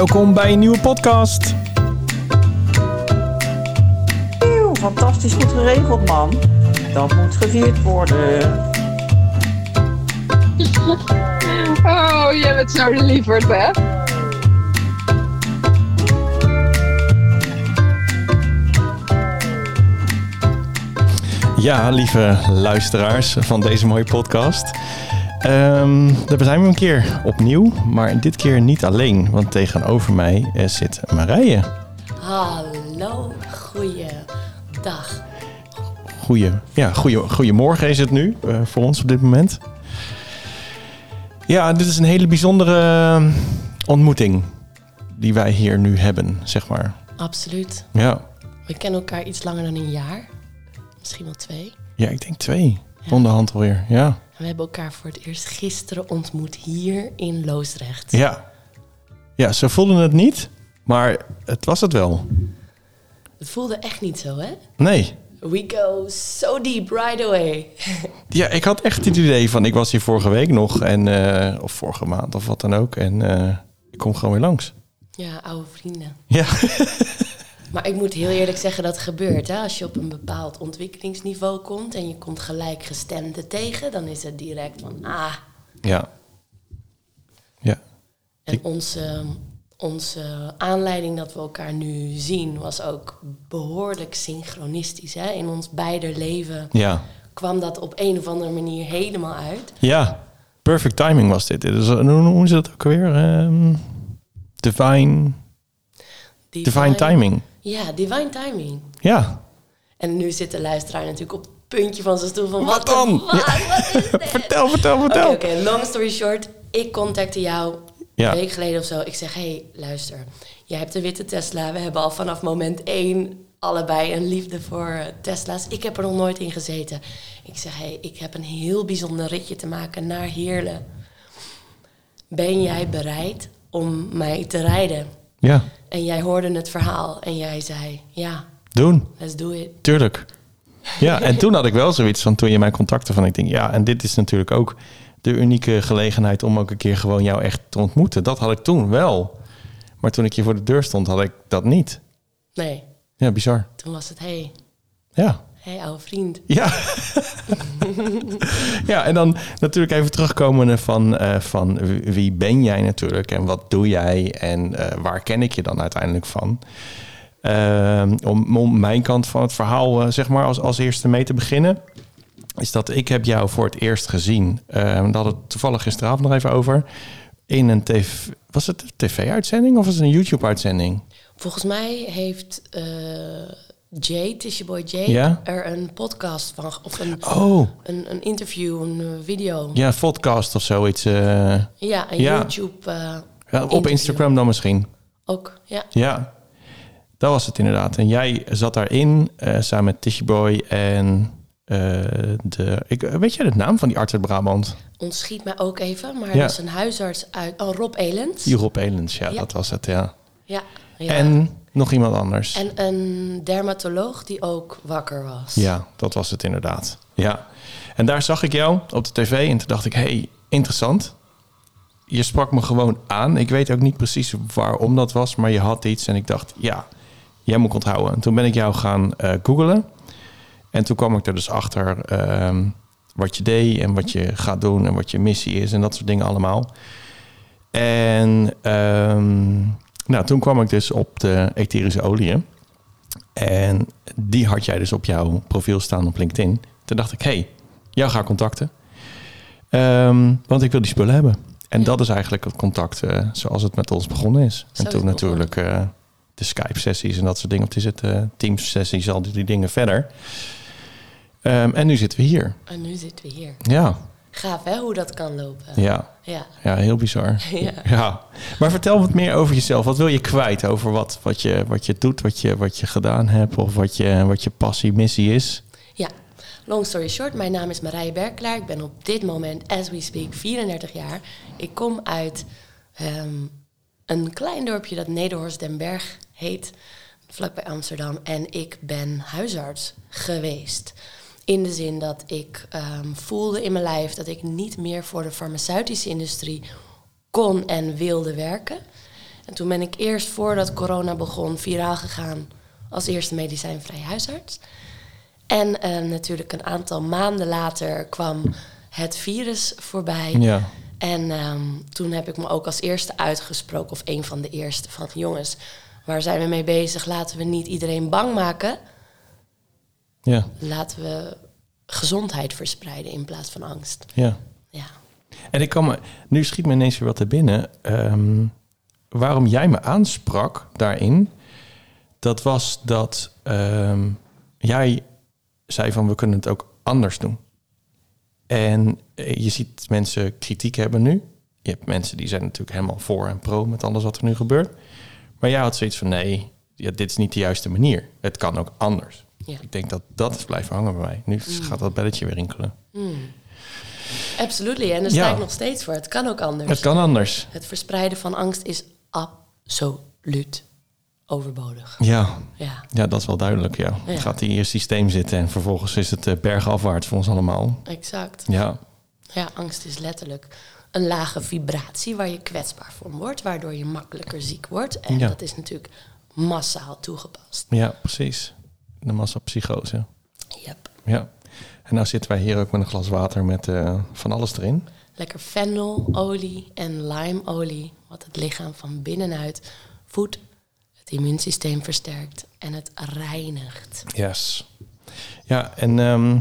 Welkom bij een nieuwe podcast. Eeuw, fantastisch goed geregeld, man. Dat moet gevierd worden. Oh, jij bent zo lieverd, hè? Ja, lieve luisteraars van deze mooie podcast. Ehm daar zijn we een keer opnieuw, maar dit keer niet alleen, want tegenover mij eh, zit Marije. Hallo, goeiedag. Goeie, ja, goeie, goedemorgen is het nu eh, voor ons op dit moment. Ja, dit is een hele bijzondere eh, ontmoeting die wij hier nu hebben, zeg maar. Absoluut. Ja, We kennen elkaar iets langer dan een jaar. Misschien wel twee. ja ik denk twee. Onderhand alweer, ja. We hebben elkaar voor het eerst gisteren ontmoet hier in Loosdrecht. Ja. Ja, ze voelden het niet, maar het was het wel. Het voelde echt niet zo, hè? Nee. We go so deep right away. Ja, ik had echt het idee van, ik was hier vorige week nog, en, eh, of vorige maand of wat dan ook. En eh, ik kom gewoon weer langs. Ja, oude vrienden. Ja, Maar ik moet heel eerlijk zeggen dat gebeurt. Hè? Als je op een bepaald ontwikkelingsniveau komt en je komt gelijkgestemden tegen, dan is het direct van ah. ja. Ja, En onze, onze aanleiding dat we elkaar nu zien was ook behoorlijk synchronistisch. Hè? In ons beider leven ja. kwam dat op een of andere manier helemaal uit. Ja, perfect timing was dit. Dit is, hoe, hoe is dat ook weer? Ehm, divine, divine timing. Ja, divine timing. Ja, En nu zit de luisteraar natuurlijk op het puntje van zijn stoel van Wat wat, dan? Wat, wat is dit? vertel, vertel, Oké, vertel. oké. long story short. Ik contacte jou Ja. een week geleden of zo. Ik zeg, hey, luister. Jij hebt een witte Tesla. We hebben al vanaf moment één allebei een liefde voor Tesla's. Ik heb er nog nooit in gezeten. Ik zeg, hey, ik heb een heel bijzonder ritje te maken naar Heerlen. Ben jij bereid om mij te rijden? Ja, En jij hoorde het verhaal en jij zei, ja, doen. let's do it. Tuurlijk. Ja, en toen had ik wel zoiets van toen je mij contacte van ik denk ja, en dit is natuurlijk ook de unieke gelegenheid om ook een keer gewoon jou echt te ontmoeten. Dat had ik toen wel. Maar toen ik hier voor de deur stond, had ik dat niet. Nee, Ja, bizar. toen was het, hey, Ja. Hey oude vriend. Ja. ja, en dan natuurlijk even terugkomen van, eh, van wie- ben jij natuurlijk en wat doe jij en eh, waar ken ik je dan uiteindelijk van? Ehm, om, om mijn kant van het verhaal, eh, zeg maar, als, als eerste mee te beginnen, is dat ik heb jou voor het eerst gezien. Uh, daar hadden het toevallig gisteravond nog even over. In een tv, was het een tv-uitzending of was het een YouTube-uitzending? Volgens mij heeft Jay, Tisha Boy Jay, Ja? er een podcast van, of een, Oh, een, een interview, een eh, video. ja, podcast of zoiets. eh, Ja, een Ja. YouTube eh, ja, op interview. Instagram dan misschien. ook. Ja, Ja, dat was het inderdaad. En jij zat daarin eh, samen met Tishy Boy en de... Ik, weet jij de naam van die arts uit Brabant? ontschiet mij ook even, maar dat is een huisarts uit, oh, Rob Elens. Die Rob Elens, ja, Ja. dat was het, ja. Ja, ja. En nog iemand anders. En een dermatoloog die ook wakker was. Ja, dat was het inderdaad. Ja. En daar zag ik jou op de tv en toen dacht ik, hey, interessant. Je sprak me gewoon aan. Ik weet ook niet precies waarom dat was, maar je had iets en ik dacht, ja, jij moet ik onthouden. En toen ben ik jou gaan eh googlen. En toen kwam ik er dus achter ehm, wat je deed en wat je gaat doen en wat je missie is en dat soort dingen allemaal. En ehm, nou, toen kwam ik dus op de etherische oliën. En die had jij dus op jouw profiel staan op LinkedIn. Toen dacht ik, hey, jou ga ik contacten. Ehm, want ik wil die spullen hebben. En Ja. dat is eigenlijk het contact eh, zoals het met ons begonnen is. Zo en toen natuurlijk eh, de Skype-sessies en dat soort dingen. Of is het eh Teams-sessies, al die, die dingen verder. Ehm, en nu zitten we hier. En nu zitten we hier. Ja, Gaaf hè, hoe dat kan lopen. ja, Ja. ja heel bizar. Ja. Ja, maar vertel wat meer over jezelf. Wat wil je kwijt over wat, wat, je, wat je doet, wat je, wat je gedaan hebt... of wat je, wat je passie, missie is? Ja, long story short, mijn naam is Marije Berklaar. Ik ben op dit moment, as we speak, 34 jaar. Ik kom uit ehm, een klein dorpje dat Nederhorst den Berg heet, vlakbij Amsterdam. En ik ben huisarts geweest. In de zin dat ik ehm, voelde in mijn lijf dat ik niet meer voor de farmaceutische industrie kon en wilde werken. En toen ben ik eerst voordat corona begon viraal gegaan als eerste medicijnvrij huisarts. En eh, natuurlijk een aantal maanden later kwam het virus voorbij. Ja. En ehm, toen heb ik me ook als eerste uitgesproken, of een van de eerste, van jongens, waar zijn we mee bezig? Laten we niet iedereen bang maken. Ja. Laten we gezondheid verspreiden in plaats van angst. Ja. Ja. En ik kan me, nu schiet me ineens weer wat er binnen. Ehm, waarom jij me aansprak daarin, dat was dat ehm, jij zei van we kunnen het ook anders doen. En eh, je ziet mensen kritiek hebben nu. Je hebt mensen die zijn natuurlijk helemaal voor en pro met alles wat er nu gebeurt. Maar jij had zoiets van nee, ja, dit is niet de juiste manier. Het kan ook anders. Ja. Ik denk dat dat is blijven hangen bij mij. Nu gaat dat belletje weer rinkelen. Absolutely. En daar Ja. sta ik nog steeds voor. Het kan ook anders. Het kan anders. Het verspreiden van angst is absoluut overbodig. Ja, Ja, Ja, dat is wel duidelijk, ja. Ja. Het gaat in je systeem zitten en vervolgens is het eh, bergafwaarts voor ons allemaal. exact. Ja, Ja, angst is letterlijk een lage vibratie waar je kwetsbaar voor wordt, waardoor je makkelijker ziek wordt. En Ja. dat is natuurlijk massaal toegepast. ja precies. De massapsychose. Yep. Ja. En nou zitten wij hier ook met een glas water met eh, van alles erin. Lekker fennelolie en limeolie, wat het lichaam van binnenuit voedt, het immuunsysteem versterkt en het reinigt. Yes. Ja, en ehm,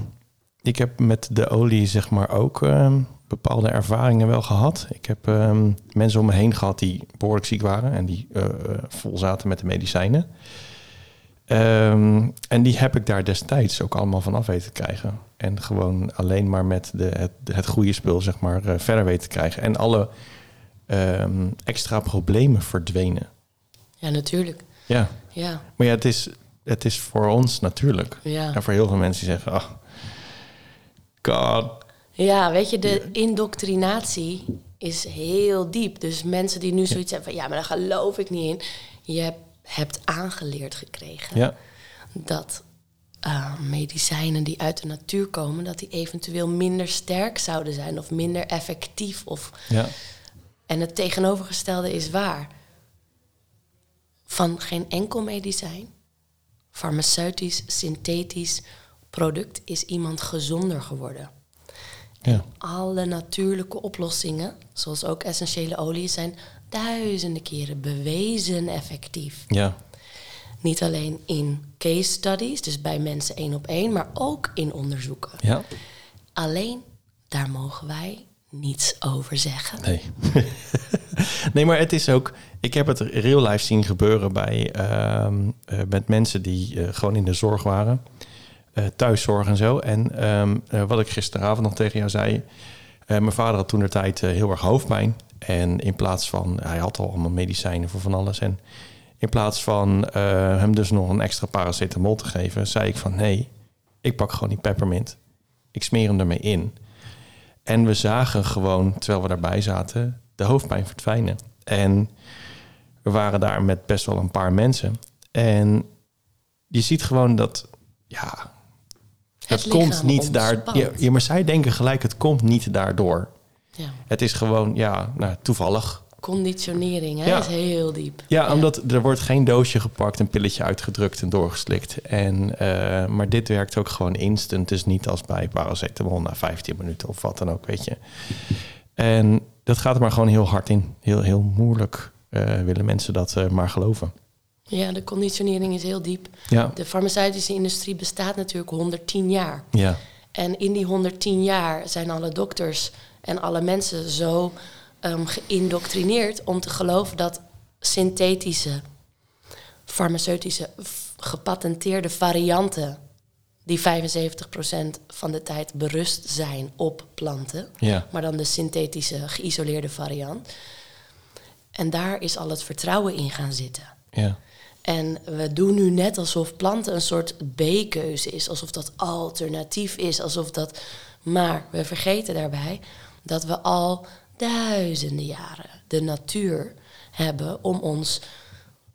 ik heb met de olie zeg maar ook ehm, bepaalde ervaringen wel gehad. Ik heb ehm, mensen om me heen gehad die behoorlijk ziek waren en die eh, eh, vol zaten met de medicijnen. Ehm, en die heb ik daar destijds ook allemaal van af weten te krijgen. En gewoon alleen maar met de, het, het goede spul zeg maar eh, verder weten te krijgen. En alle ehm, extra problemen verdwenen. Ja, natuurlijk. Ja, Ja, maar ja, het is, het is voor ons natuurlijk. ja. En voor heel veel mensen die zeggen, ach, god. Ja, weet je, de indoctrinatie is heel diep. Dus mensen die nu zoiets hebben van... ja, maar daar geloof ik niet in. Je hebt, hebt aangeleerd gekregen Ja, dat eh, medicijnen die uit de natuur komen... dat die eventueel minder sterk zouden zijn of minder effectief. Of, ja, en het tegenovergestelde is waar. Van geen enkel medicijn, farmaceutisch, synthetisch product... is iemand gezonder geworden. Ja, Alle natuurlijke oplossingen, zoals ook essentiële oliën, zijn duizenden keren bewezen effectief. ja, Niet alleen in case studies, dus bij mensen één op één, maar ook in onderzoeken. ja. Alleen daar mogen wij niets over zeggen. Nee. nee, maar het is ook... Ik heb het real life zien gebeuren bij, ehm, eh, met mensen die eh, gewoon in de zorg waren. Eh, thuiszorg en zo. En ehm, eh, wat ik gisteravond nog tegen jou zei... eh, mijn vader had toen de tijd heel erg hoofdpijn. En in plaats van... Hij had al allemaal medicijnen voor van alles. En in plaats van hem dus nog een extra paracetamol te geven... zei ik van nee, ik pak gewoon die peppermint. Ik smeer hem ermee in. En we zagen gewoon, terwijl we daarbij zaten, de hoofdpijn verdwijnen. En we waren daar met best wel een paar mensen. En je ziet gewoon dat, ja, het, komt niet daar. Ja, ja, maar zij denken gelijk, het komt niet daardoor. Ja. Het is gewoon, ja, nou, toevallig. Conditionering hè, Ja. is heel diep. Ja, omdat er wordt geen doosje gepakt, een pilletje uitgedrukt en doorgeslikt. En, eh, maar dit werkt ook gewoon instant. Dus niet als bij paracetamol na 15 minuten of wat dan ook, weet je. En dat gaat er maar gewoon heel hard in. Heel, heel moeilijk eh, willen mensen dat eh, maar geloven. Ja, de conditionering is heel diep. Ja, De farmaceutische industrie bestaat natuurlijk 110 jaar. ja, En in die 110 jaar zijn alle dokters en alle mensen zo ehm, geïndoctrineerd om te geloven dat synthetische, farmaceutische, gepatenteerde varianten, die 75% van de tijd berust zijn op planten, ja, maar dan de synthetische, geïsoleerde variant. En daar is al het vertrouwen in gaan zitten. ja, En we doen nu net alsof planten een soort B-keuze is, alsof dat alternatief is, alsof dat. Maar we vergeten daarbij dat we al duizenden jaren de natuur hebben om ons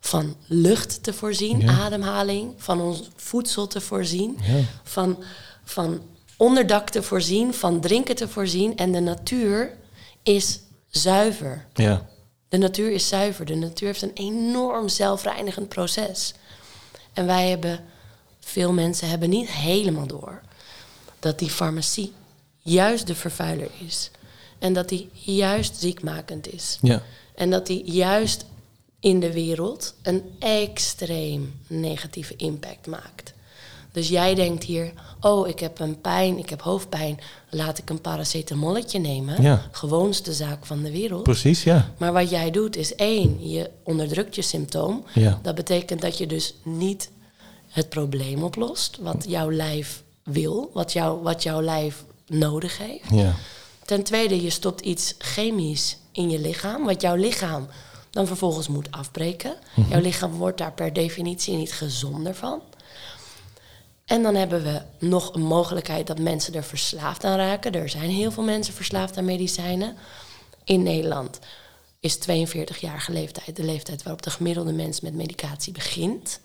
van lucht te voorzien, Ja. ademhaling, van ons voedsel te voorzien, Ja. van, van onderdak te voorzien, van drinken te voorzien. En de natuur is zuiver. ja, De natuur is zuiver. De natuur heeft een enorm zelfreinigend proces. En wij hebben, veel mensen hebben niet helemaal door dat die farmacie juist de vervuiler is. En dat die juist ziekmakend is. Ja. En dat die juist in de wereld een extreem negatieve impact maakt. Dus jij denkt hier, oh, ik heb een pijn, ik heb hoofdpijn, laat ik een paracetamolletje nemen. Ja. Gewoonste zaak van de wereld. Precies, ja. Maar wat jij doet is één, je onderdrukt je symptoom. Ja. Dat betekent dat je dus niet het probleem oplost, wat jouw lijf wil, wat, jou, wat jouw lijf nodig heeft. Ja. Ten tweede, je stopt iets chemisch in je lichaam, wat jouw lichaam dan vervolgens moet afbreken. Jouw lichaam wordt daar per definitie niet gezonder van. En dan hebben we nog een mogelijkheid dat mensen er verslaafd aan raken. Er zijn heel veel mensen verslaafd aan medicijnen. In Nederland is 42-jarige leeftijd de leeftijd waarop de gemiddelde mens met medicatie begint.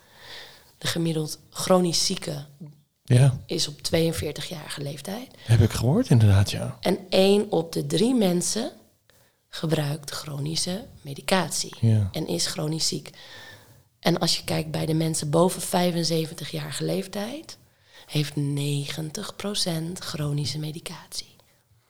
De gemiddeld chronisch zieke Ja, is op 42-jarige leeftijd. heb ik gehoord inderdaad, ja. En één op de drie mensen gebruikt chronische medicatie Ja. en is chronisch ziek. En als je kijkt bij de mensen boven 75-jarige leeftijd, heeft 90% chronische medicatie.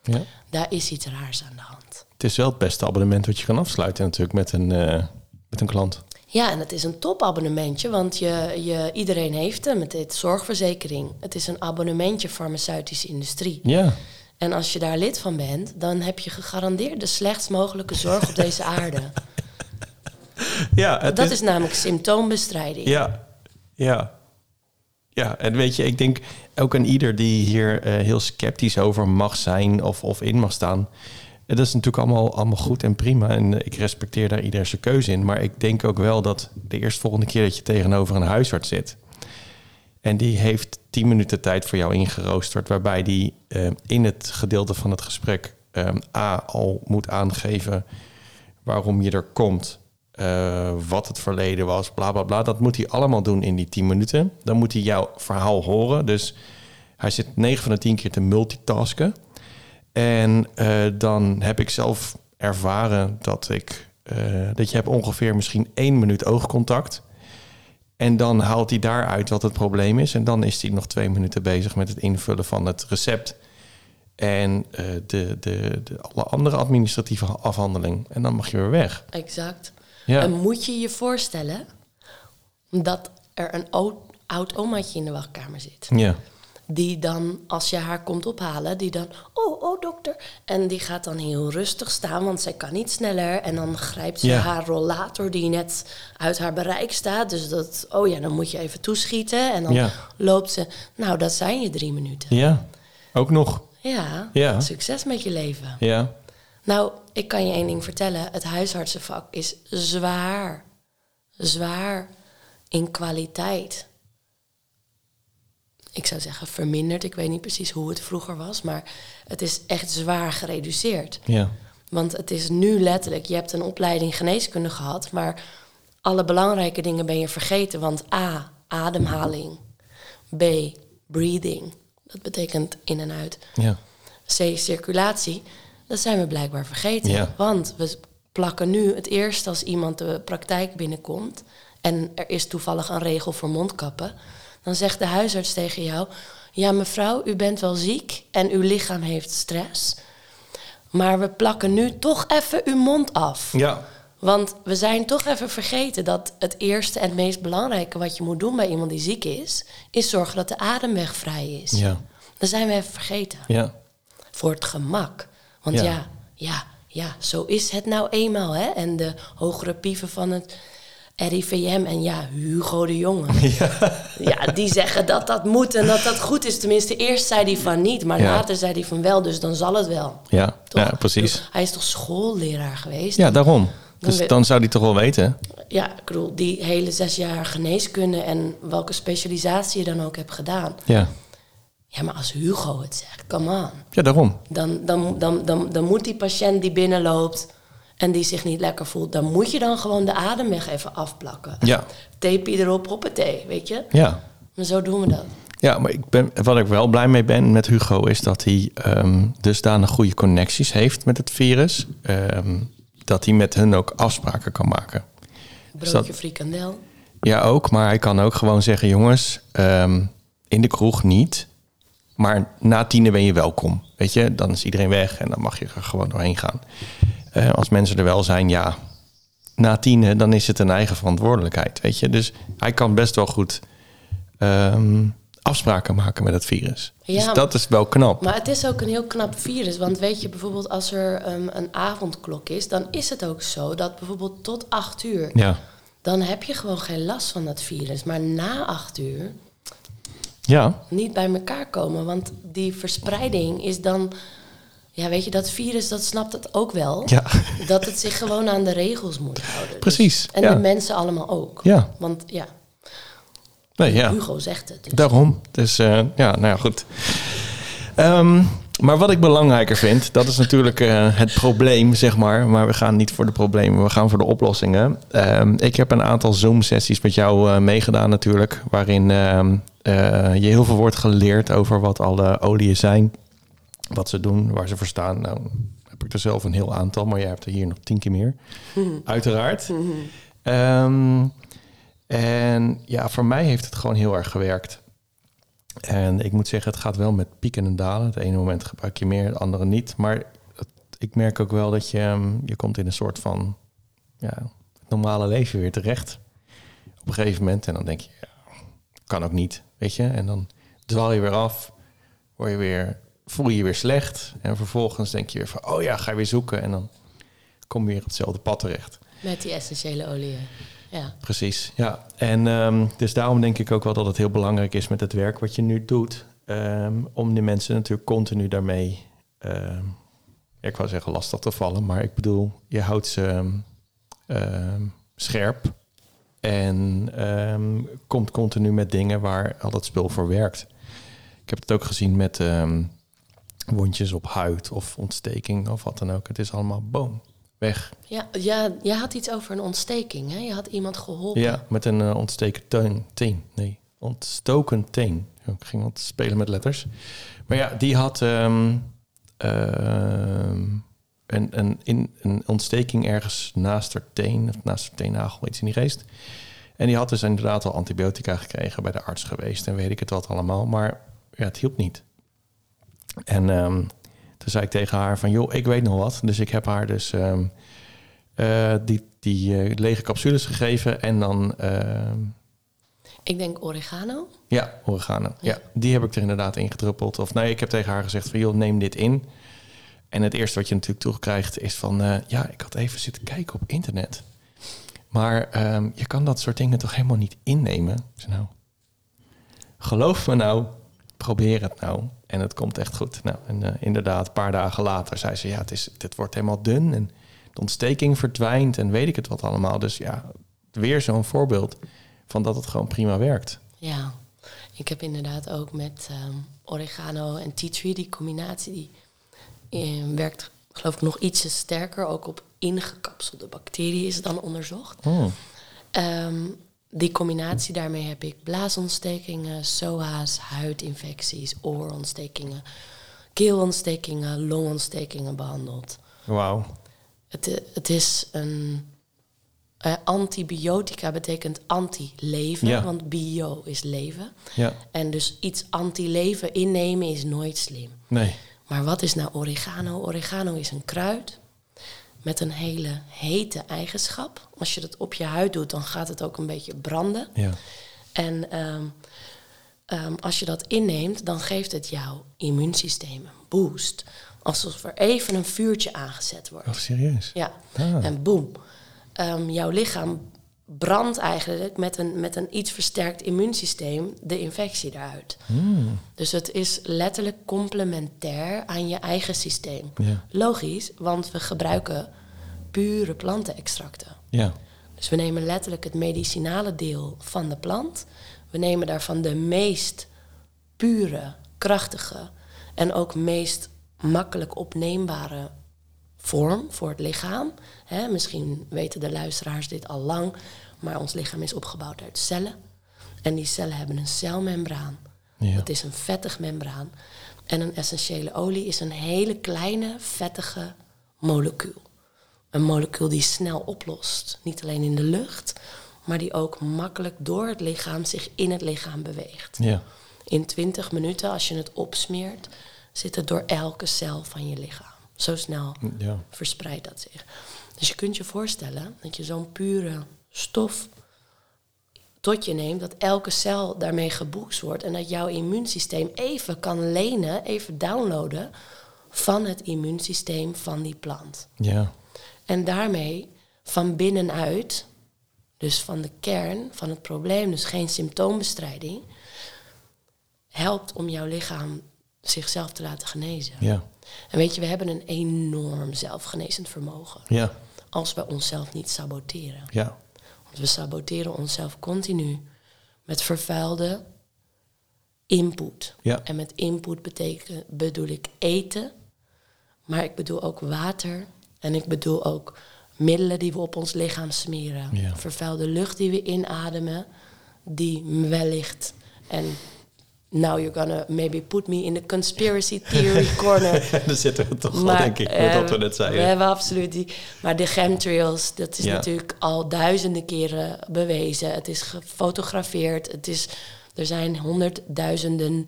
ja. Daar is iets raars aan de hand. Het is wel het beste abonnement wat je kan afsluiten natuurlijk met een, eh, met een klant. Ja, en het is een topabonnementje, want je, je, iedereen heeft hem. Het heet zorgverzekering. Het is een abonnementje farmaceutische industrie. Ja, En als je daar lid van bent, dan heb je gegarandeerd de slechtst mogelijke zorg op deze aarde. Ja Dat is namelijk symptoombestrijding. Ja, ja. Ja, en weet je, ik denk ook aan ieder die hier eh, heel sceptisch over mag zijn of, of in mag staan. Eh, Dat is natuurlijk allemaal, allemaal goed en prima. En eh, ik respecteer daar ieder zijn keuze in. Maar ik denk ook wel dat de eerstvolgende keer dat je tegenover een huisarts zit. En die heeft 10 minuten tijd voor jou ingeroosterd. Waarbij die in het gedeelte van het gesprek A al moet aangeven waarom je er komt. Eh, wat het verleden was, bla bla bla. Dat moet hij allemaal doen in die 10 minuten. Dan moet hij jouw verhaal horen. Dus hij zit 9 van de 10 keer te multitasken. En eh, dan heb ik zelf ervaren dat ik eh, dat je hebt ongeveer misschien één minuut oogcontact. En dan haalt hij daaruit wat het probleem is. En dan is hij nog twee minuten bezig met het invullen van het recept. En de, de, de, alle andere administratieve afhandeling. En dan mag je weer weg. Exact. Ja. En moet je je voorstellen dat er een oud, oud omaatje in de wachtkamer zit. Ja. Die dan, als je haar komt ophalen, die dan, oh, oh dokter. En die gaat dan heel rustig staan, want zij kan niet sneller. En dan grijpt ze Ja. haar rollator die net uit haar bereik staat. Dus dat, oh ja, dan moet je even toeschieten. En dan Ja. loopt ze, nou dat zijn je drie minuten. Ja. Ook nog. Ja, Ja. succes met je leven. Ja. Nou, ik kan je één ding vertellen. Het huisartsenvak is zwaar, zwaar in kwaliteit. Ik zou zeggen verminderd. Ik weet niet precies hoe het vroeger was, maar het is echt zwaar gereduceerd. Ja. Want het is nu letterlijk, je hebt een opleiding geneeskunde gehad, maar alle belangrijke dingen ben je vergeten. Want A, ademhaling. B, breathing. Dat betekent in en uit. Ja. C, circulatie. Dat zijn we blijkbaar vergeten. Ja. Want we plakken nu het eerst als iemand de praktijk binnenkomt... en er is toevallig een regel voor mondkappen... dan zegt de huisarts tegen jou... ja mevrouw, u bent wel ziek en uw lichaam heeft stress... maar we plakken nu toch even uw mond af. Ja. Want we zijn toch even vergeten dat het eerste en het meest belangrijke... wat je moet doen bij iemand die ziek is... is zorgen dat de ademweg vrij is. Ja. Dat zijn we even vergeten Ja. voor het gemak. Want Ja. ja. ja, ja, zo is het nou eenmaal. Hè? En de hogere pieven van het RIVM en ja, Hugo de Jonge. Ja. die zeggen dat dat moet en dat dat goed is. Tenminste, eerst zei hij van niet, maar Ja. later zei hij van wel, dus dan zal het wel. Ja. Toch? ja, precies. Hij is toch schoolleraar geweest? Ja, daarom. Dan Dus dan zou die toch wel weten. Ja, ik bedoel, die hele zes jaar geneeskunde en welke specialisatie je dan ook hebt gedaan. Ja. Ja, maar als Hugo het zegt, come on. Ja, daarom. Dan, dan, dan, dan, dan moet die patiënt die binnenloopt en die zich niet lekker voelt, dan moet je dan gewoon de ademweg even afplakken. Ja. Tape erop, hoppatee, weet je? Ja. Maar zo doen we dat. Ja, maar ik ben, wat ik wel blij mee ben met Hugo is dat hij ehm dusdanig goede connecties heeft met het virus. Ehm, dat hij met hun ook afspraken kan maken. Broodje dat- frikandel. Ja, ook. Maar hij kan ook gewoon zeggen: jongens, ehm, in de kroeg niet. Maar na tienen ben je welkom. Weet je, dan is iedereen weg en dan mag je er gewoon doorheen gaan. Eh, als mensen er wel zijn, ja. Na tienen, dan is het een eigen verantwoordelijkheid. Weet je, dus hij kan best wel goed ehm, afspraken maken met het virus. Ja, dus dat is wel knap. Maar het is ook een heel knap virus. Want weet je, bijvoorbeeld als er ehm, een avondklok is... dan is het ook zo dat bijvoorbeeld tot acht uur... Ja, dan heb je gewoon geen last van dat virus. Maar na acht uur ja, niet bij elkaar komen. Want die verspreiding is dan... Ja, weet je, dat virus, dat snapt het ook wel. ja. Dat het zich gewoon aan de regels moet houden. Dus- Precies, en ja. de mensen allemaal ook. Ja. Want ja, Nee, ja. Hugo zegt het. dus. Daarom. Dus eh, ja, nou ja, goed. Ehm, maar wat ik belangrijker vind, dat is natuurlijk eh, het probleem, zeg maar. Maar we gaan niet voor de problemen, we gaan voor de oplossingen. Ehm, ik heb een aantal Zoom-sessies met jou eh, meegedaan natuurlijk. Waarin ehm, eh, je heel veel wordt geleerd over wat alle oliën zijn. Wat ze doen, waar ze voor staan. Nou, heb ik er zelf een heel aantal, maar jij hebt er hier nog tien keer meer. Uiteraard. Ehm, en ja, voor mij heeft het gewoon heel erg gewerkt. En ik moet zeggen, het gaat wel met pieken en dalen. Het ene moment gebruik je meer, het andere niet. Maar het- ik merk ook wel dat je, ehm, je komt in een soort van ja, het normale leven weer terecht. Op een gegeven moment. En dan denk je, ja, kan ook niet, weet je. En dan dwaal je weer af, word je weer, voel je je weer slecht. En vervolgens denk je weer van, oh ja, ga je weer zoeken. En dan kom je weer op hetzelfde pad terecht. Met die essentiële oliën. Ja. Precies, ja. En ehm, dus daarom denk ik ook wel dat het heel belangrijk is met het werk wat je nu doet. ehm, om de mensen natuurlijk continu daarmee, ehm, ik wou zeggen lastig te vallen, maar ik bedoel, je houdt ze scherp. En ehm, komt continu met dingen waar al dat spul voor werkt. Ik heb het ook gezien met ehm, wondjes op huid of ontsteking of wat dan ook. Het is allemaal boom, weg. Ja, ja, je had iets over een ontsteking, hè? Je had iemand geholpen. Ja, met een eh, ontsteken teen. teen. Nee, ontstoken teen. Ik ging wat spelen met letters. Maar ja, die had ehm, een, een, in, een ontsteking ergens naast haar teen, of naast haar teennagel, iets in die geest. En die had dus inderdaad al antibiotica gekregen bij de arts geweest en weet ik het wat allemaal. Maar ja, het hielp niet. En ehm, toen zei ik tegen haar van, joh, ik weet nog wat. Dus ik heb haar dus ehm, eh, die, die eh, lege capsules gegeven en dan, ehm, Ik denk oregano. ja, oregano. Ja. die heb ik er inderdaad in gedruppeld. Of nee, ik heb tegen haar gezegd van, joh, neem dit in. En het eerste wat je natuurlijk terugkrijgt is van, eh, ja, ik had even zitten kijken op internet. Maar ehm, je kan dat soort dingen toch helemaal niet innemen? Nou, geloof me nou, probeer het nou. En het komt echt goed. Nou, en eh, inderdaad, een paar dagen later zei ze, ja, het, is, wordt helemaal dun en de ontsteking verdwijnt en weet ik het wat allemaal. Dus ja, weer zo'n voorbeeld van dat het gewoon prima werkt. Ja, ik heb inderdaad ook met ehm, oregano en tea tree, die combinatie, die werkt geloof ik nog ietsje sterker. Ook op ingekapselde bacteriën is dan onderzocht. Oh, Ehm, die combinatie daarmee heb ik blaasontstekingen, SOA's, huidinfecties, oorontstekingen, keelontstekingen, longontstekingen behandeld. wauw. Het, i- het is een. eh, antibiotica betekent anti-leven, Ja. want bio is leven. Ja, En dus iets anti-leven innemen is nooit slim. nee. Maar wat is nou oregano? Oregano is een kruid met een hele hete eigenschap. Als je dat op je huid doet, dan gaat het ook een beetje branden. Ja. En ehm, ehm, als je dat inneemt, dan geeft het jouw immuunsysteem een boost. Alsof er even een vuurtje aangezet wordt. Oh, serieus? Ja, Ah. en boem. Ehm, jouw lichaam brandt eigenlijk met een, met een iets versterkt immuunsysteem de infectie eruit. Hmm. Dus het is letterlijk complementair aan je eigen systeem. Ja. Logisch, want we gebruiken pure plantenextracten. Ja. Dus we nemen letterlijk het medicinale deel van de plant. We nemen daarvan de meest pure, krachtige en ook meest makkelijk opneembare vorm voor het lichaam. Misschien weten de luisteraars dit al lang, maar ons lichaam is opgebouwd uit cellen. En die cellen hebben een celmembraan. Ja. Dat is een vettig membraan. En een essentiële olie is een hele kleine, vettige molecuul. een molecuul die snel oplost. Niet alleen in de lucht, maar die ook makkelijk door het lichaam zich in het lichaam beweegt. Ja. In 20 minuten, als je het opsmeert, zit het door elke cel van je lichaam. Zo snel Ja. verspreidt dat zich. Dus je kunt je voorstellen dat je zo'n pure stof tot je neemt, dat elke cel daarmee geboost wordt en dat jouw immuunsysteem even kan lenen, even downloaden van het immuunsysteem van die plant. Ja. En daarmee van binnenuit, dus van de kern van het probleem, dus geen symptoombestrijding, helpt om jouw lichaam zichzelf te laten genezen. Ja. En weet je, we hebben een enorm zelfgenezend vermogen. Ja. Als we onszelf niet saboteren. Ja. Want we saboteren onszelf continu met vervuilde input. Ja. En met input betekent, bedoel ik eten, maar ik bedoel ook water en ik bedoel ook middelen die we op ons lichaam smeren. Ja. Vervuilde lucht die we inademen, die wellicht en now you're gonna maybe put me in the conspiracy theory corner. Daar zitten we toch al, Maar, denk ik, met wat we net We zeiden. hebben absoluut die. Maar de chemtrails, dat is Ja. natuurlijk al duizenden keren bewezen. Het is gefotografeerd. Het is, er zijn honderdduizenden,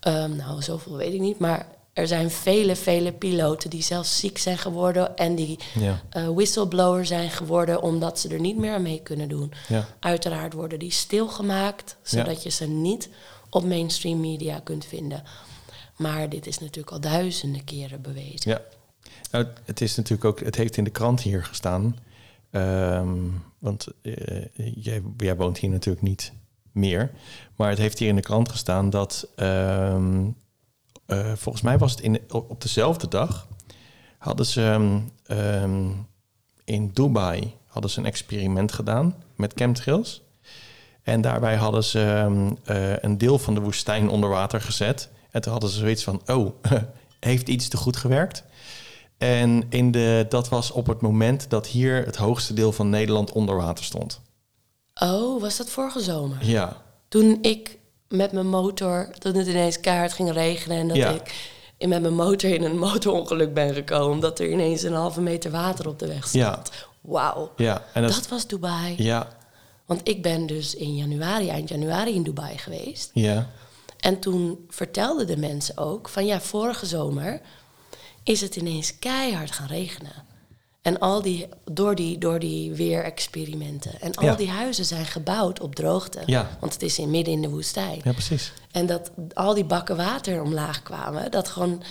ehm, nou zoveel weet ik niet, maar er zijn vele, vele piloten die zelfs ziek zijn geworden en die Ja. eh, whistleblower zijn geworden omdat ze er niet meer aan mee kunnen doen. Ja. Uiteraard worden die stilgemaakt, zodat je ze niet op mainstream media kunt vinden. Maar dit is natuurlijk al duizenden keren bewezen. Ja. Nou, het is natuurlijk ook, het heeft in de krant hier gestaan. Ehm, want eh, jij, woont hier natuurlijk niet meer. Maar het heeft hier in de krant gestaan dat ehm, eh, volgens mij was het in, op dezelfde dag hadden ze ehm, in Dubai hadden ze een experiment gedaan met chemtrails. En daarbij hadden ze ehm, eh, een deel van de woestijn onder water gezet. En toen hadden ze zoiets van, oh, heeft iets te goed gewerkt? En in de, dat was op het moment dat hier het hoogste deel van Nederland onder water stond. Oh, was dat vorige zomer? Ja, Toen ik met mijn motor, toen het ineens keihard ging regenen en dat Ja. ik met mijn motor in een motorongeluk ben gekomen, omdat er ineens een halve meter water op de weg stond. Ja. Wauw. ja. En dat, Dat was Dubai. ja, Want ik ben dus in januari, eind januari in Dubai geweest. ja, En toen vertelden de mensen ook van ja, vorige zomer is het ineens keihard gaan regenen. En al die, door die, door die weerexperimenten. En al Ja. die huizen zijn gebouwd op droogte. Ja. Want het is in midden in de woestijn. ja, precies. En dat al die bakken water omlaag kwamen. Dat gewoon.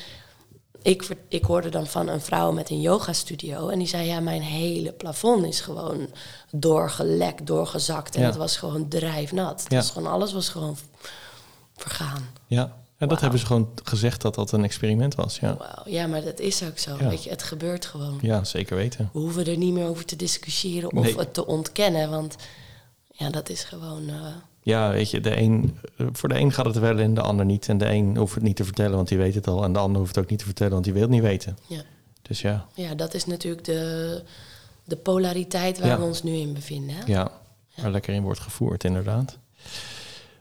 Ik, ik hoorde dan van een vrouw met een yogastudio. En die zei: Ja, mijn hele plafond is gewoon doorgelekt, doorgezakt. En Ja. het was gewoon drijfnat. Ja. Dus gewoon, alles was gewoon vergaan. Ja, en dat hebben ze gewoon gezegd dat dat een experiment was. Ja. Ja, maar dat is ook zo. Ja. Weet je, het gebeurt gewoon. ja zeker weten. We hoeven er niet meer over te discussiëren of Nee. het te ontkennen. Want ja, dat is gewoon. eh, Ja, weet je, de een, eh, voor de een gaat het wel en de ander niet. En de een hoeft het niet te vertellen, want die weet het al. En de ander hoeft het ook niet te vertellen, want die wil het niet weten. ja. Dus ja, ja, dat is natuurlijk de, de polariteit waar Ja. we ons nu in bevinden. Hè? ja, waar lekker in wordt gevoerd, inderdaad.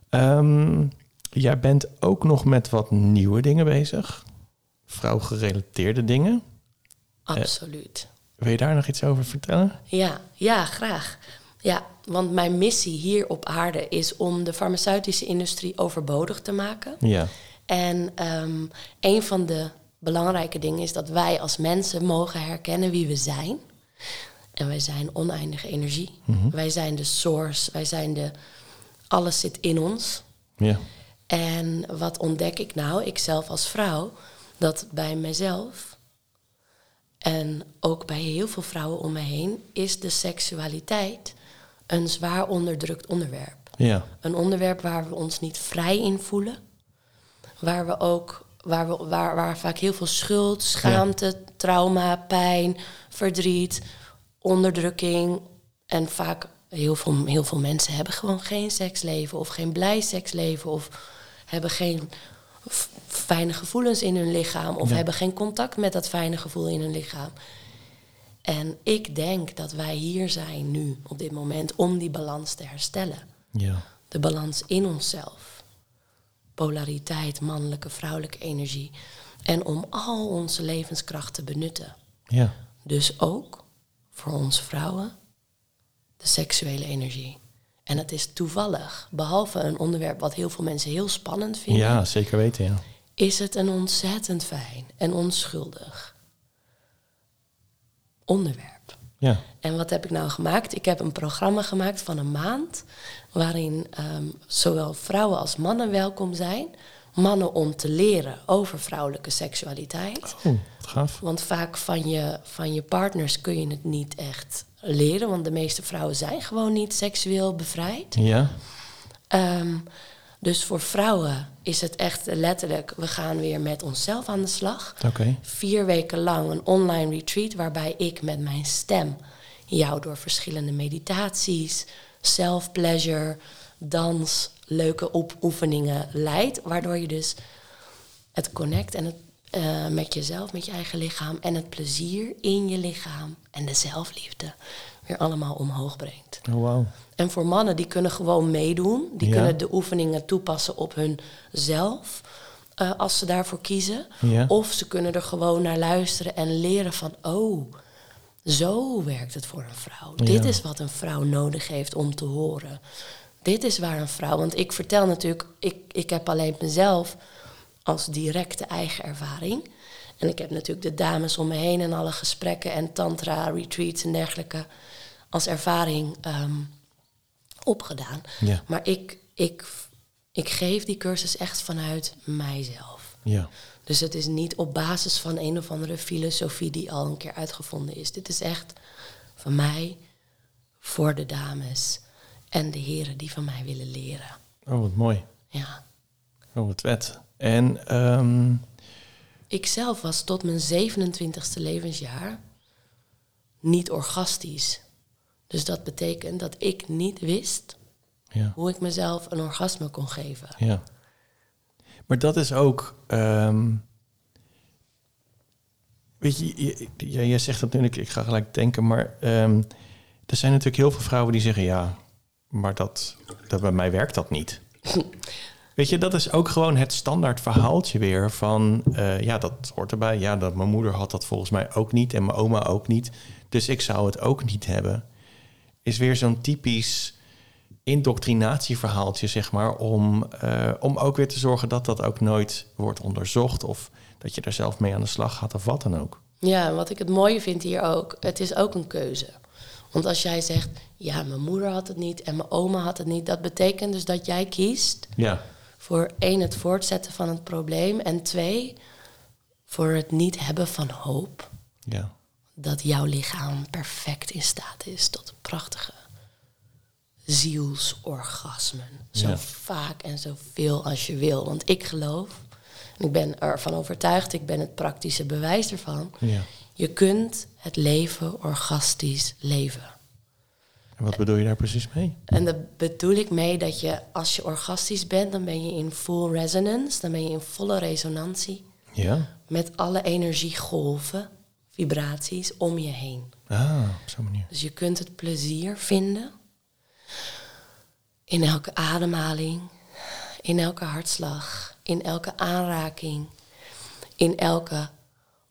Ehm, jij bent ook nog met wat nieuwe dingen bezig. Vrouwgerelateerde dingen. Absoluut. Wil je daar nog iets over vertellen? Ja, ja, graag. Ja, want mijn missie hier op aarde is om de farmaceutische industrie overbodig te maken. Ja, En ehm, een van de belangrijke dingen is dat wij als mensen mogen herkennen wie we zijn. En wij zijn oneindige energie. Wij zijn de source. Wij zijn de. Alles zit in ons. ja, En wat ontdek ik nou, ikzelf als vrouw, dat bij mezelf en ook bij heel veel vrouwen om me heen is de seksualiteit een zwaar onderdrukt onderwerp. ja, Een onderwerp waar we ons niet vrij in voelen. Waar we ook waar, we, waar, waar vaak heel veel schuld, schaamte, trauma, pijn, verdriet, onderdrukking. En vaak heel veel, heel veel mensen hebben gewoon geen seksleven of geen blij seksleven of hebben geen fijne gevoelens in hun lichaam of Ja. hebben geen contact met dat fijne gevoel in hun lichaam. En ik denk dat wij hier zijn nu op dit moment om die balans te herstellen ja, de balans in onszelf. Polariteit, mannelijke, vrouwelijke energie. En om al onze levenskracht te benutten. ja, Dus ook voor ons vrouwen de seksuele energie. En het is toevallig, behalve een onderwerp wat heel veel mensen heel spannend vinden, Ja, zeker weten, ja. is het een ontzettend fijn en onschuldig onderwerp. Ja, En wat heb ik nou gemaakt? Ik heb een programma gemaakt van een maand. waarin ehm, zowel vrouwen als mannen welkom zijn. Mannen om te leren over vrouwelijke seksualiteit. oh, gaaf. Want vaak van je, van je partners kun je het niet echt leren. Want de meeste vrouwen zijn gewoon niet seksueel bevrijd. Ja, Ehm, dus voor vrouwen is het echt letterlijk... we gaan weer met onszelf aan de slag vier weken lang een online retreat waarbij ik met mijn stem jou door verschillende meditaties, self-pleasure, dans, leuke oefeningen leid. Waardoor je dus het connect en het, eh, met jezelf, met je eigen lichaam en het plezier in je lichaam en de zelfliefde weer allemaal omhoog brengt. Oh, wauw. En voor mannen, die kunnen gewoon meedoen. Die Ja. kunnen de oefeningen toepassen op hunzelf. eh als ze daarvoor kiezen. Ja. Of ze kunnen er gewoon naar luisteren en leren van... oh, zo werkt het voor een vrouw. Dit is wat een vrouw nodig heeft om te horen. Dit is waar een vrouw... Want ik vertel natuurlijk... Ik, ik heb alleen mezelf als directe eigen ervaring. En ik heb natuurlijk de dames om me heen... en alle gesprekken en tantra, retreats en dergelijke... als ervaring ehm, opgedaan. Ja. Maar ik, ik, ik geef die cursus echt vanuit mijzelf. Ja, Dus het is niet op basis van een of andere filosofie die al een keer uitgevonden is. Dit is echt van mij voor de dames en de heren die van mij willen leren. oh, wat mooi. Ja. Oh, wat vet. En, ehm, Ik zelf was tot mijn 27ste levensjaar niet orgastisch. Dus dat betekent dat ik niet wist ja, hoe ik mezelf een orgasme kon geven. ja. Maar dat is ook... ehm, weet je, jij zegt dat nu, ik, ik ga gelijk denken, maar ehm, er zijn natuurlijk heel veel vrouwen die zeggen, ja, maar dat, dat bij mij werkt dat niet. Weet je, dat is ook gewoon het standaard verhaaltje weer van, eh, ja, dat hoort erbij. Ja, dat mijn moeder had dat volgens mij ook niet en mijn oma ook niet. Dus ik zou het ook niet hebben. Is weer zo'n typisch indoctrinatieverhaaltje, zeg maar, om, eh, om ook weer te zorgen dat dat ook nooit wordt onderzocht of dat je er zelf mee aan de slag gaat of wat dan ook. Ja, wat ik het mooie vind hier ook, het is ook een keuze. Want als jij zegt, ja, mijn moeder had het niet en mijn oma had het niet, dat betekent dus dat jij kiest Ja, voor één, het voortzetten van het probleem en twee, voor het niet hebben van hoop ja, dat jouw lichaam perfect in staat is tot prachtige zielsorgasmen. Zo Ja. vaak en zoveel als je wil. Want ik geloof, en ik ben ervan overtuigd, ik ben het praktische bewijs ervan. ja. Je kunt het leven orgastisch leven. En wat bedoel je daar precies mee? En daar bedoel ik mee dat je, als je orgastisch bent, dan ben je in full resonance, dan ben je in volle resonantie Ja, met alle energiegolven, vibraties om je heen. ah, op zo'n manier. Dus je kunt het plezier vinden in elke ademhaling, in elke hartslag, in elke aanraking, in elke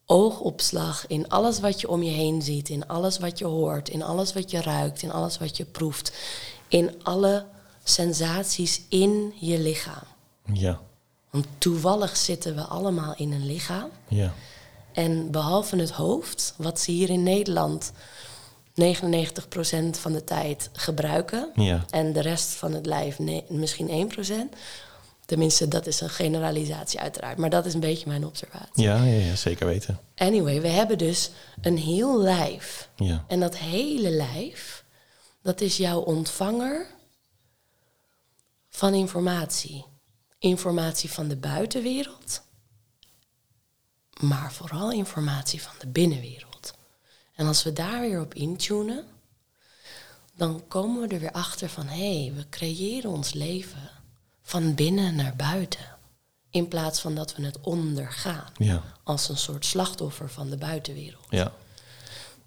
oogopslag, in alles wat je om je heen ziet, in alles wat je hoort, in alles wat je ruikt, in alles wat je proeft, in alle sensaties in je lichaam. Ja, Want toevallig zitten we allemaal in een lichaam. ja, En behalve het hoofd, wat ze hier in Nederland 99% van de tijd gebruiken. ja. En de rest van het lijf misschien 1%. Tenminste, dat is een generalisatie uiteraard. Maar dat is een beetje mijn observatie. Ja, ja, ja, zeker weten. Anyway, we hebben dus een heel lijf. Ja, En dat hele lijf, dat is jouw ontvanger van informatie. Informatie van de buitenwereld, maar vooral informatie van de binnenwereld. En als we daar weer op intunen, dan komen we er weer achter van hé, hey, we creëren ons leven van binnen naar buiten. In plaats van dat we het ondergaan ja, als een soort slachtoffer van de buitenwereld. ja.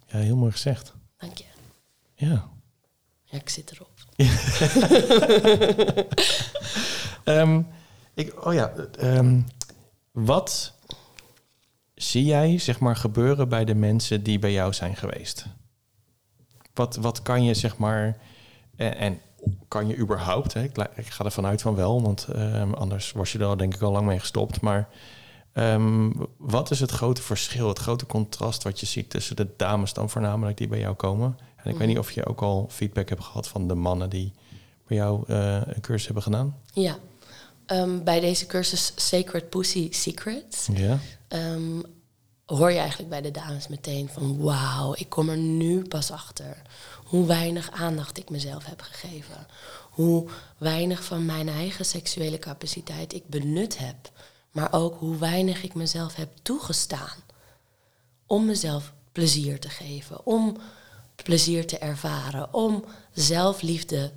Ja, heel mooi gezegd. Dank je. Ja. Ja, ik zit erop. Ehm, ik, oh ja, ehm, wat zie jij zeg maar gebeuren bij de mensen die bij jou zijn geweest? Wat, wat kan je, zeg maar... En, en kan je überhaupt... Hè, ik, ga ervan uit van wel, want ehm, anders was je er al denk ik al lang mee gestopt. Maar ehm, wat is het grote verschil, het grote contrast wat je ziet tussen de dames dan voornamelijk die bij jou komen? En ik weet niet of je ook al feedback hebt gehad van de mannen die bij jou eh, een cursus hebben gedaan. Ja. Ehm, bij deze cursus Sacred Pussy Secrets Ja. ehm, hoor je eigenlijk bij de dames meteen van wauw, ik kom er nu pas achter hoe weinig aandacht ik mezelf heb gegeven. Hoe weinig van mijn eigen seksuele capaciteit ik benut heb. Maar ook hoe weinig ik mezelf heb toegestaan om mezelf plezier te geven, om plezier te ervaren, om zelfliefde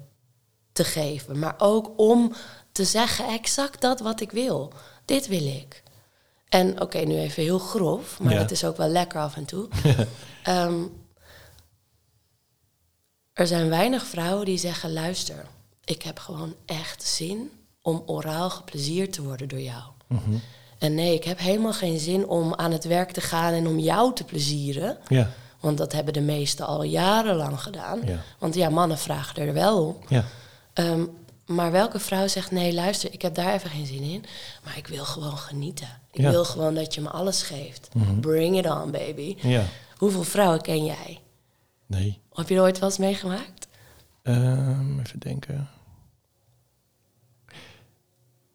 te geven, maar ook om te zeggen exact dat wat ik wil. Dit wil ik. En oké, nu even heel grof, maar Ja. het is ook wel lekker af en toe. Ehm, er zijn weinig vrouwen die zeggen: luister, ik heb gewoon echt zin om oraal geplezierd te worden door jou. En nee, ik heb helemaal geen zin om aan het werk te gaan en om jou te plezieren. Ja. Want dat hebben de meesten al jarenlang gedaan. Ja. Want ja, mannen vragen er wel om. Ja. Ehm, maar welke vrouw zegt: nee, luister, ik heb daar even geen zin in. Maar ik wil gewoon genieten. Ik Ja. wil gewoon dat je me alles geeft. Bring it on, baby. Ja. Hoeveel vrouwen ken jij? Nee. Heb je er ooit wel eens meegemaakt? Ehm, even denken.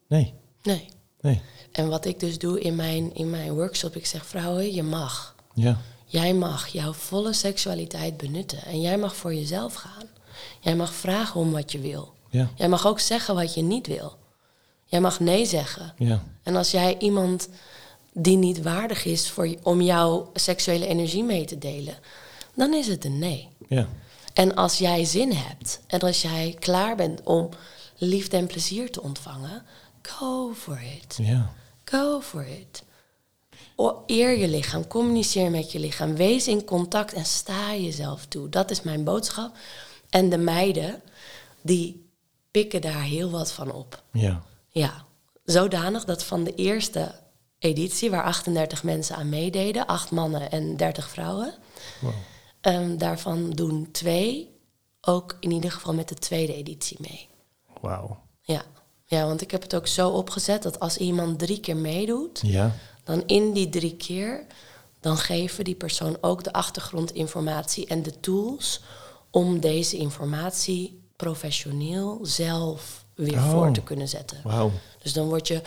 Nee. Nee. Nee. En wat ik dus doe in mijn, in mijn workshop, ik zeg vrouwen, je mag. Ja. Jij mag jouw volle seksualiteit benutten. En jij mag voor jezelf gaan. Jij mag vragen om wat je wil. Ja. Jij mag ook zeggen wat je niet wil. Jij mag nee zeggen. Ja. En als jij iemand die niet waardig is voor, om jouw seksuele energie mee te delen, dan is het een nee. Ja. En als jij zin hebt en als jij klaar bent om liefde en plezier te ontvangen, go for it. Ja. Go for it. O- Eer je lichaam, communiceer met je lichaam, wees in contact en sta jezelf toe. Dat is mijn boodschap. En de meiden, die pikken daar heel wat van op. Ja. Ja, zodanig dat van de eerste editie, waar 38 mensen aan meededen, acht mannen en 30 vrouwen, Wow. ehm, daarvan doen twee ook in ieder geval met de tweede editie mee. Wauw. Ja. ja, want ik heb het ook zo opgezet dat als iemand drie keer meedoet, Ja. dan in die drie keer, dan geven die persoon ook de achtergrondinformatie en de tools om deze informatie professioneel zelf weer Oh. voor te kunnen zetten. Dus dan word je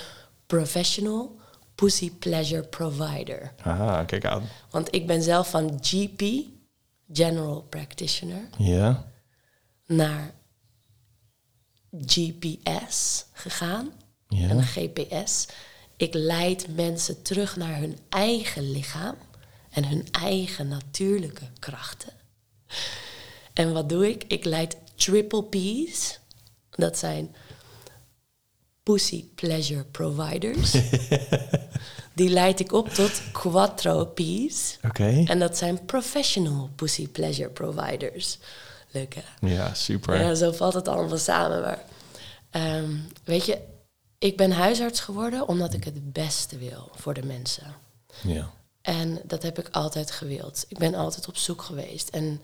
professional pussy pleasure provider. Ah, kijk aan. Want ik ben zelf van GP, General Practitioner, Ja. naar GPS gegaan. Ja. En een GPS. Ik leid mensen terug naar hun eigen lichaam en hun eigen natuurlijke krachten. En wat doe ik? Ik leid triple P's. Dat zijn pussy pleasure providers. Die leid ik op tot quattro P's. Oké. En dat zijn professional pussy pleasure providers. Leuk hè? Ja, super. Ja, zo valt het allemaal samen. Maar ehm, weet je, ik ben huisarts geworden omdat ik het beste wil voor de mensen. Ja. En dat heb ik altijd gewild. Ik ben altijd op zoek geweest. En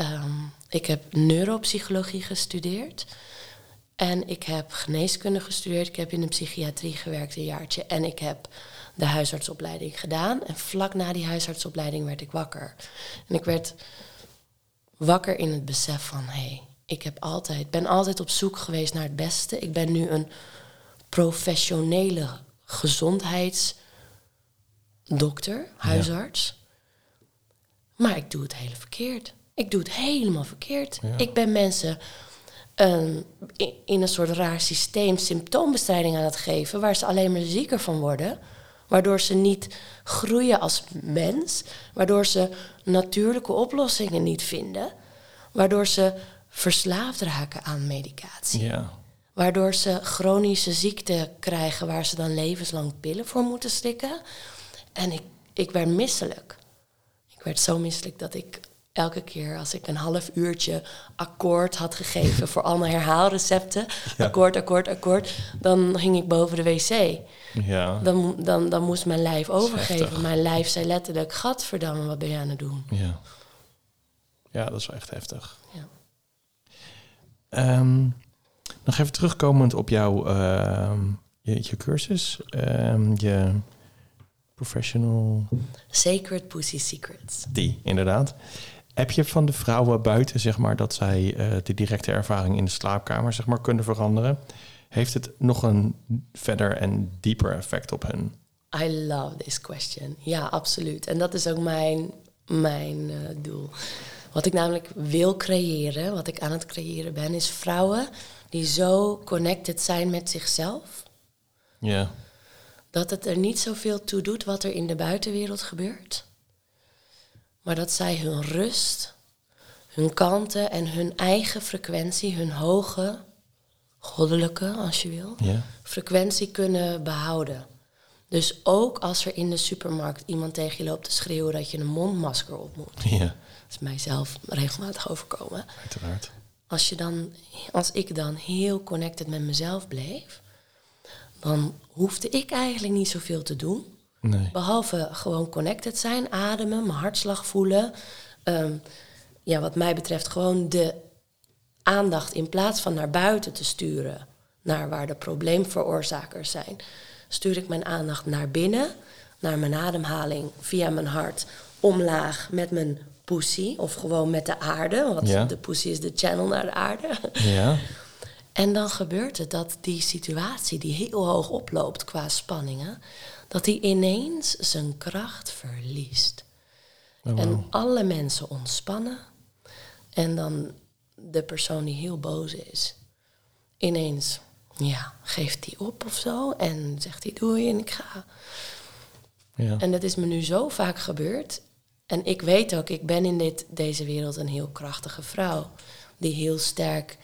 ehm, ik heb neuropsychologie gestudeerd. En ik heb geneeskunde gestudeerd. Ik heb in de psychiatrie gewerkt een jaartje. En ik heb de huisartsopleiding gedaan. En vlak na die huisartsopleiding werd ik wakker. En ik werd wakker in het besef van... hé, hey, ik heb altijd, ben altijd op zoek geweest naar het beste. Ik ben nu een professionele gezondheidsdokter, huisarts. Maar ik doe het hele verkeerd. Ik doe het helemaal verkeerd. Ja. Ik ben mensen ehm, in, in een soort raar systeem symptoombestrijding aan het geven... waar ze alleen maar zieker van worden... waardoor ze niet groeien als mens... waardoor ze natuurlijke oplossingen niet vinden... waardoor ze verslaafd raken aan medicatie... Ja. Waardoor ze chronische ziekte krijgen waar ze dan levenslang pillen voor moeten slikken. En ik, ik werd misselijk. Ik werd zo misselijk dat ik elke keer als ik een half uurtje akkoord had gegeven voor allemaal herhaalrecepten, Ja. akkoord, akkoord, akkoord, dan ging ik boven de wc. Ja. Dan, dan, dan moest mijn lijf heftig. overgeven. Mijn lijf zei letterlijk, gadverdamme, wat ben je aan het doen? Ja. Ja, dat is wel echt heftig. Ja. Ehm, nog even terugkomend op jouw ehm, je, je cursus. Ehm, je professional... Sacred Pussy Secrets. Die, inderdaad. Heb je van de vrouwen buiten, zeg maar, dat zij eh, de directe ervaring in de slaapkamer, zeg maar, kunnen veranderen? Heeft het nog een verder en dieper effect op hen? I love this question. Ja, absoluut. En dat is ook mijn, mijn eh, doel. Wat ik namelijk wil creëren, wat ik aan het creëren ben, is vrouwen die zo connected zijn met zichzelf. Ja. Dat het er niet zoveel toe doet wat er in de buitenwereld gebeurt. Maar dat zij hun rust, hun kanten en hun eigen frequentie, hun hoge, goddelijke, als je wil, Ja. frequentie kunnen behouden. Dus ook als er in de supermarkt iemand tegen je loopt te schreeuwen dat je een mondmasker op moet. Ja, Dat is mijzelf regelmatig overkomen. uiteraard. Als, je dan, als ik dan heel connected met mezelf bleef, dan hoefde ik eigenlijk niet zoveel te doen. Nee. Behalve gewoon connected zijn, ademen, mijn hartslag voelen. Ehm, ja, wat mij betreft gewoon de aandacht in plaats van naar buiten te sturen, naar waar de probleemveroorzakers zijn, stuur ik mijn aandacht naar binnen, naar mijn ademhaling via mijn hart, omlaag met mijn pussy of gewoon met de aarde, want Ja. de pussy is de channel naar de aarde. Ja, En dan gebeurt het dat die situatie die heel hoog oploopt qua spanningen, dat die ineens zijn kracht verliest. Oh, En alle mensen ontspannen. En dan de persoon die heel boos is, ineens, ja, geeft die op of zo. En zegt hij doei en ik ga. ja. En dat is me nu zo vaak gebeurd. En ik weet ook, ik ben in dit, deze wereld een heel krachtige vrouw. Die heel sterk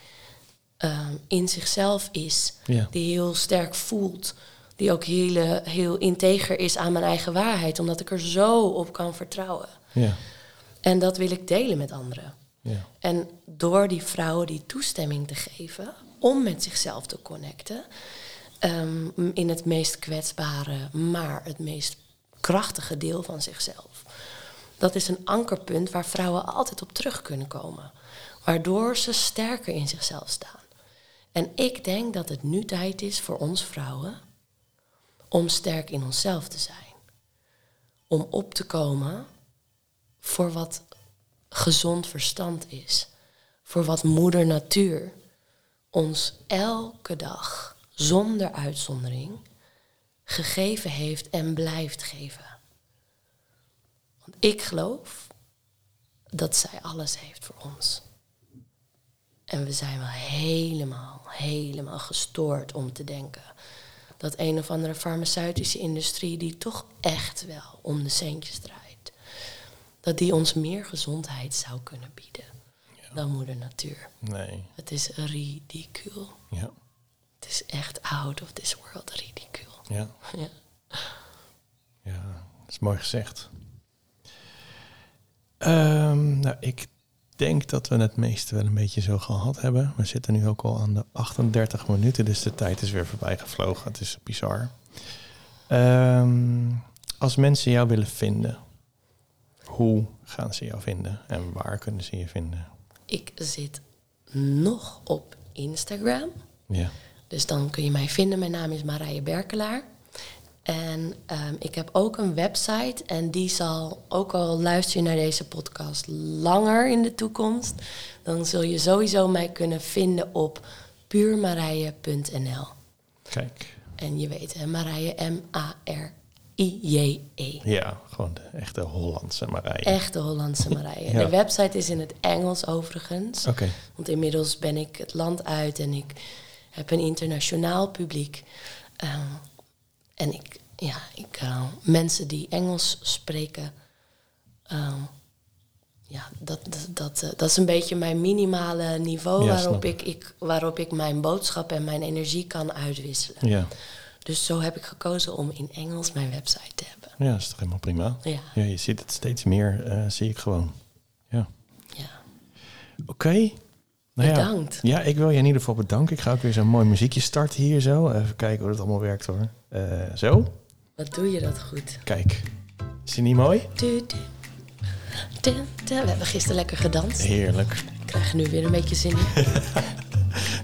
ehm, in zichzelf is. Ja. Die heel sterk voelt. Die ook heel, heel integer is aan mijn eigen waarheid. Omdat ik er zo op kan vertrouwen. ja, En dat wil ik delen met anderen. ja. En door die vrouwen die toestemming te geven om met zichzelf te connecten, ehm, in het meest kwetsbare, maar het meest krachtige deel van zichzelf. Dat is een ankerpunt waar vrouwen altijd op terug kunnen komen, waardoor ze sterker in zichzelf staan. En ik denk dat het nu tijd is voor ons vrouwen om sterk in onszelf te zijn. Om op te komen voor wat gezond verstand is. Voor wat moeder natuur ons elke dag, zonder uitzondering, gegeven heeft en blijft geven. Want ik geloof dat zij alles heeft voor ons. En we zijn wel helemaal, helemaal gestoord om te denken dat een of andere farmaceutische industrie die toch echt wel om de centjes draait, dat die ons meer gezondheid zou kunnen bieden dan moeder natuur. Nee, Het is ridicule. ja, Het is echt out of this world ridicule. ja. Ja. Ja, dat is mooi gezegd. Ehm, nou, ik denk dat we het meeste wel een beetje zo gehad hebben. We zitten nu ook al aan de 38 minuten, dus de tijd is weer voorbij gevlogen. Het is bizar. Ehm, als mensen jou willen vinden, hoe gaan ze jou vinden en waar kunnen ze je vinden? Ik zit nog op Instagram. Ja, Dus dan kun je mij vinden. Mijn naam is Marije Berkelaar. En ehm, ik heb ook een website. En die zal, ook al luister je naar deze podcast langer in de toekomst, dan zul je sowieso mij kunnen vinden op puurmarije.nl. kijk. En je weet, hè, Marije M-A-R-I-J-E. Ja, gewoon de echte Hollandse Marije. Echte Hollandse Marije. Ja. De website is in het Engels overigens. Oké, Want inmiddels ben ik het land uit en ik heb een internationaal publiek. Ehm, en ik, ja, ik, eh, mensen die Engels spreken, ehm, ja, dat, dat, dat, eh, dat is een beetje mijn minimale niveau Ja, waarop, ik, ik, waarop ik mijn boodschap en mijn energie kan uitwisselen. ja. Dus zo heb ik gekozen om in Engels mijn website te hebben. Ja, dat is toch helemaal prima. Ja, Ja, je ziet het steeds meer, eh, zie ik gewoon. Ja. ja. Oké. Nou ja. Bedankt. Ja, ik wil je in ieder geval bedanken. Ik ga ook weer zo'n mooi muziekje starten hier zo. Even kijken hoe dat allemaal werkt hoor. Eh, zo. Wat doe je dat goed? Kijk. Is die niet mooi? We hebben gisteren lekker gedanst. Heerlijk. Ik krijg er nu weer een beetje zin in.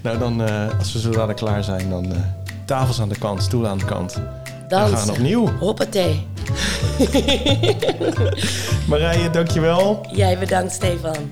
Nou, dan, eh, als we zo dadelijk klaar zijn, dan eh, tafels aan de kant, stoelen aan de kant. Dansen. We gaan opnieuw. Hoppatee. Marije, dankjewel. Jij bedankt, Stefan.